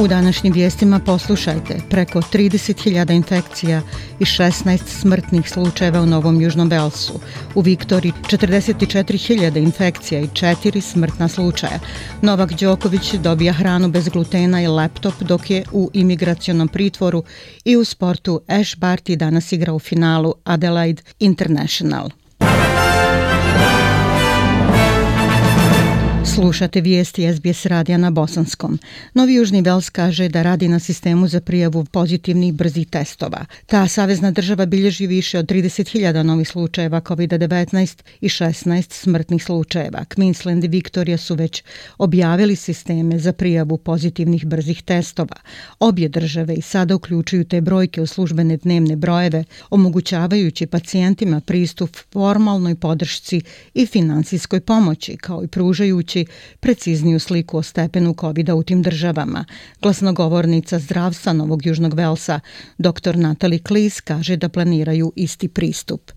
U današnjim vijestima poslušajte preko 30.000 infekcija i 16 smrtnih slučajeva u Novom Južnom Belsu. U Viktori 44.000 infekcija i 4 smrtna slučaja. Novak Đoković dobija hranu bez glutena i laptop dok je u imigracionom pritvoru i u sportu Ash Barty danas igra u finalu Adelaide International. Slušate vijesti SBS radija na Bosanskom. Novi Južni Vels kaže da radi na sistemu za prijavu pozitivnih brzih testova. Ta savezna država bilježi više od 30.000 novih slučajeva COVID-19 i 16 smrtnih slučajeva. Queensland i Victoria su već objavili sisteme za prijavu pozitivnih brzih testova. Obje države i sada uključuju te brojke u službene dnevne brojeve, omogućavajući pacijentima pristup formalnoj podršci i finansijskoj pomoći, kao i pružajući precizniju sliku o stepenu covid u tim državama. Glasnogovornica zdravstva Novog Južnog Velsa, dr. Natalie Klis, kaže da planiraju isti pristup.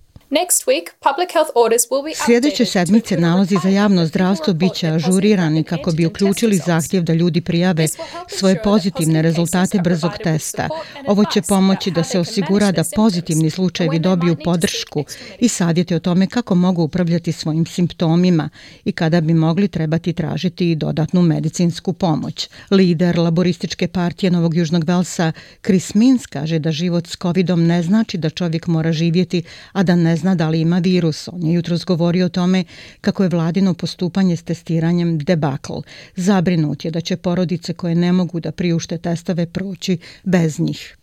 Sljedeće sedmice nalozi za javno zdravstvo bit će ažurirani kako bi uključili zahtjev da ljudi prijave svoje pozitivne rezultate brzog testa. Ovo će pomoći da se osigura da pozitivni slučajevi dobiju podršku i savjeti o tome kako mogu upravljati svojim simptomima i kada bi mogli trebati tražiti i dodatnu medicinsku pomoć. Lider laborističke partije Novog Južnog Velsa Chris Mins kaže da život s covidom ne znači da čovjek mora živjeti, a da ne zna da li ima virus. On je jutro zgovorio o tome kako je vladino postupanje s testiranjem debakl. Zabrinut je da će porodice koje ne mogu da priušte testove proći bez njih.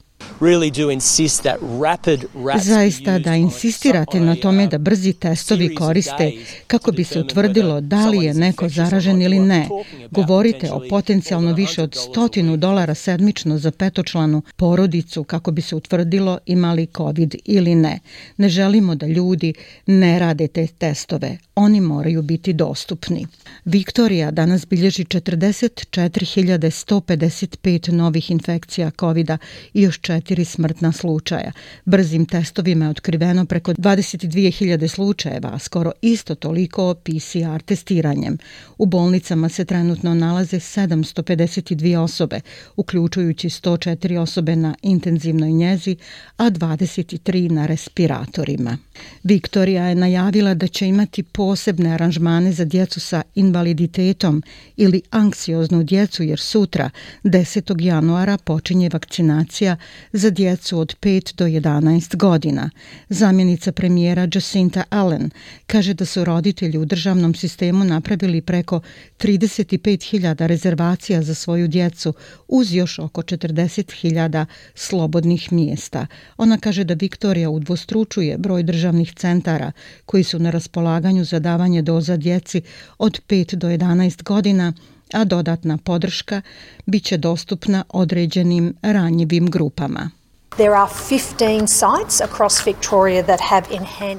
Zaista da insistirate na tome da brzi testovi koriste kako bi se utvrdilo da li je neko zaražen ili ne. Govorite o potencijalno više od stotinu dolara sedmično za petočlanu porodicu kako bi se utvrdilo imali COVID ili ne. Ne želimo da ljudi ne rade te testove. Oni moraju biti dostupni. Viktorija danas bilježi 44.155 novih infekcija covid i još četiri smrtna slučaja. Brzim testovima je otkriveno preko 22.000 slučajeva, a skoro isto toliko PCR testiranjem. U bolnicama se trenutno nalaze 752 osobe, uključujući 104 osobe na intenzivnoj njezi, a 23 na respiratorima. Viktorija je najavila da će imati posebne aranžmane za djecu sa invaliditetom ili anksioznu djecu, jer sutra, 10. januara, počinje vakcinacija za djecu od 5 do 11 godina. Zamjenica premijera Jacinta Allen kaže da su roditelji u državnom sistemu napravili preko 35.000 rezervacija za svoju djecu uz još oko 40.000 slobodnih mjesta. Ona kaže da Viktorija udvostručuje broj državnih centara koji su na raspolaganju za davanje doza djeci od 5 do 11 godina, a dodatna podrška bit će dostupna određenim ranjivim grupama.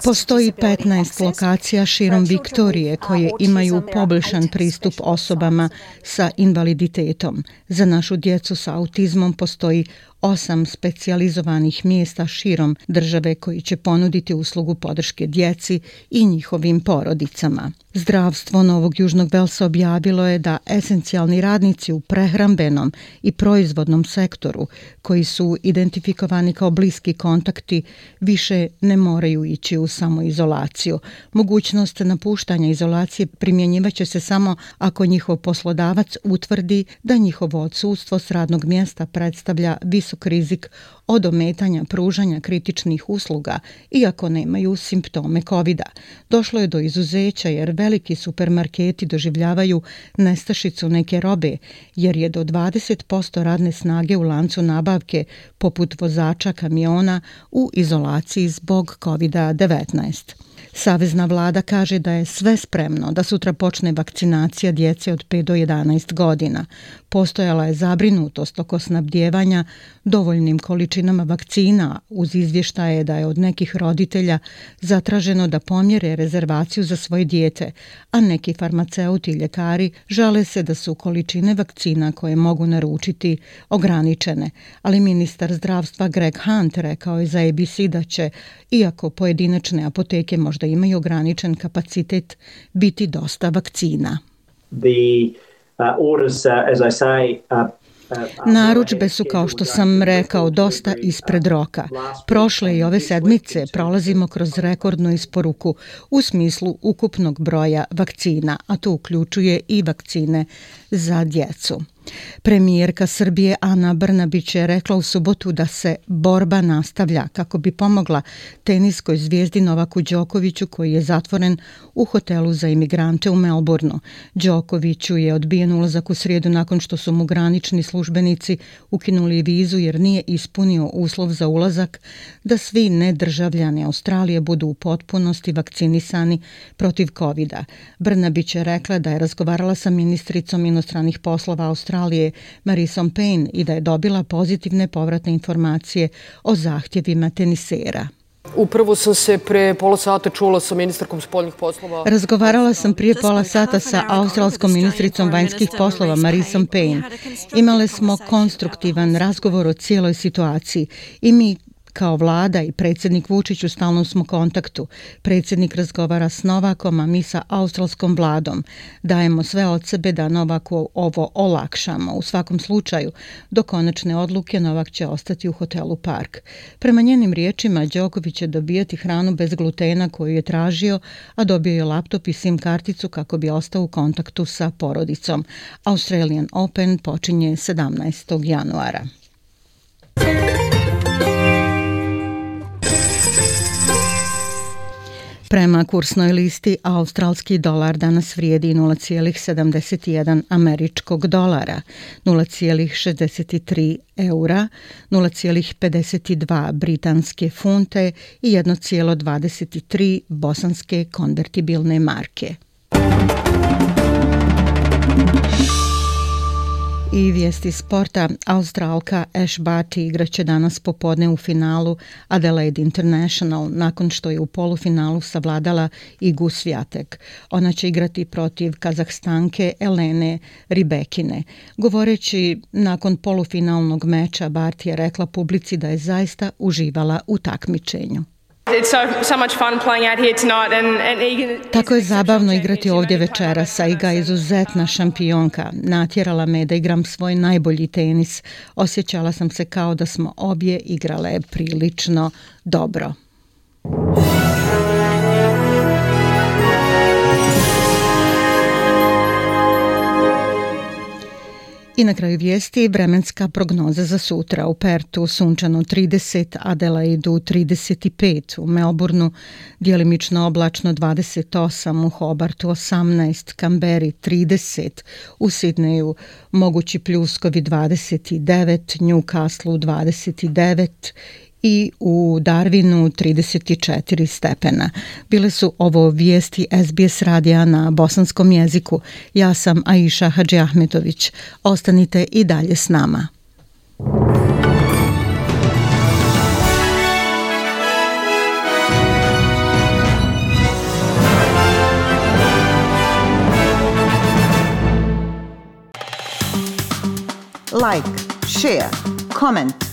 Postoji 15 lokacija širom Viktorije koje imaju poboljšan pristup osobama sa invaliditetom. Za našu djecu sa autizmom postoji osam specijalizovanih mjesta širom države koji će ponuditi uslugu podrške djeci i njihovim porodicama. Zdravstvo Novog Južnog Velsa objavilo je da esencijalni radnici u prehrambenom i proizvodnom sektoru koji su identifikovani kao bliski kontakti više ne moraju ići u samoizolaciju. Mogućnost napuštanja izolacije primjenjivaće se samo ako njihov poslodavac utvrdi da njihovo odsustvo s radnog mjesta predstavlja visoko visok rizik od ometanja pružanja kritičnih usluga, iako nemaju simptome covid -a. Došlo je do izuzeća jer veliki supermarketi doživljavaju nestašicu neke robe, jer je do 20% radne snage u lancu nabavke, poput vozača kamiona, u izolaciji zbog COVID-19. Savezna vlada kaže da je sve spremno da sutra počne vakcinacija djece od 5 do 11 godina. Postojala je zabrinutost oko snabdjevanja dovoljnim količinama vakcina uz izvještaje da je od nekih roditelja zatraženo da pomjere rezervaciju za svoje dijete, a neki farmaceuti i ljekari žale se da su količine vakcina koje mogu naručiti ograničene. Ali ministar zdravstva Greg Hunt rekao je za ABC da će, iako pojedinačne apoteke možda imaju ograničen kapacitet, biti dosta vakcina. The uh, orders, uh, as I say, uh, Naručbe su, kao što sam rekao, dosta ispred roka. Prošle i ove sedmice prolazimo kroz rekordnu isporuku u smislu ukupnog broja vakcina, a to uključuje i vakcine za djecu. Premijerka Srbije Ana Brnabić je rekla u subotu da se borba nastavlja kako bi pomogla teniskoj zvijezdi Novaku Đokoviću koji je zatvoren u hotelu za imigrante u Melbourneu. Đokoviću je odbijen ulazak u srijedu nakon što su mu granični službenici ukinuli vizu jer nije ispunio uslov za ulazak da svi nedržavljani Australije budu u potpunosti vakcinisani protiv COVID-a. Brnabić je rekla da je razgovarala sa ministricom inostranih poslova Australije Australije Marisom Payne i da je dobila pozitivne povratne informacije o zahtjevima tenisera. Upravo sam se pre pola sata čula sa ministarkom spoljnih poslova. Razgovarala sam prije pola sata sa australskom ministricom vanjskih poslova Marisom Payne. Imale smo konstruktivan razgovor o cijeloj situaciji i mi Kao vlada i predsjednik Vučić u stalnom smo kontaktu. Predsjednik razgovara s Novakom, a mi sa australskom vladom. Dajemo sve od sebe da Novaku ovo olakšamo. U svakom slučaju, do konačne odluke Novak će ostati u hotelu Park. Prema njenim riječima, Đoković će dobijati hranu bez glutena koju je tražio, a dobio je laptop i SIM karticu kako bi ostao u kontaktu sa porodicom. Australian Open počinje 17. januara. Prema kursnoj listi, australski dolar danas vrijedi 0,71 američkog dolara, 0,63 eura, 0,52 britanske funte i 1,23 bosanske konvertibilne marke. I vijesti sporta. Australka Ash Barty igraće danas popodne u finalu Adelaide International nakon što je u polufinalu savladala i Gusvijatek. Ona će igrati protiv Kazahstanke Elene Ribekine. Govoreći nakon polufinalnog meča, Barty je rekla publici da je zaista uživala u takmičenju. Tako je zabavno igrati ovdje večeras, a Iga je izuzetna šampionka. Natjerala me da igram svoj najbolji tenis. Osjećala sam se kao da smo obje igrale prilično dobro. I na kraju vijesti vremenska prognoza za sutra. U Pertu sunčano 30, Adelaidu 35, u Melbourneu dijelimično oblačno 28, u Hobartu 18, Kamberi 30, u Sidneju mogući pljuskovi 29, Newcastle 29 i u Darwinu 34 stepena. Bile su ovo vijesti SBS radija na bosanskom jeziku. Ja sam Aisha Hadži Ahmetović. Ostanite i dalje s nama. Like, share, comment –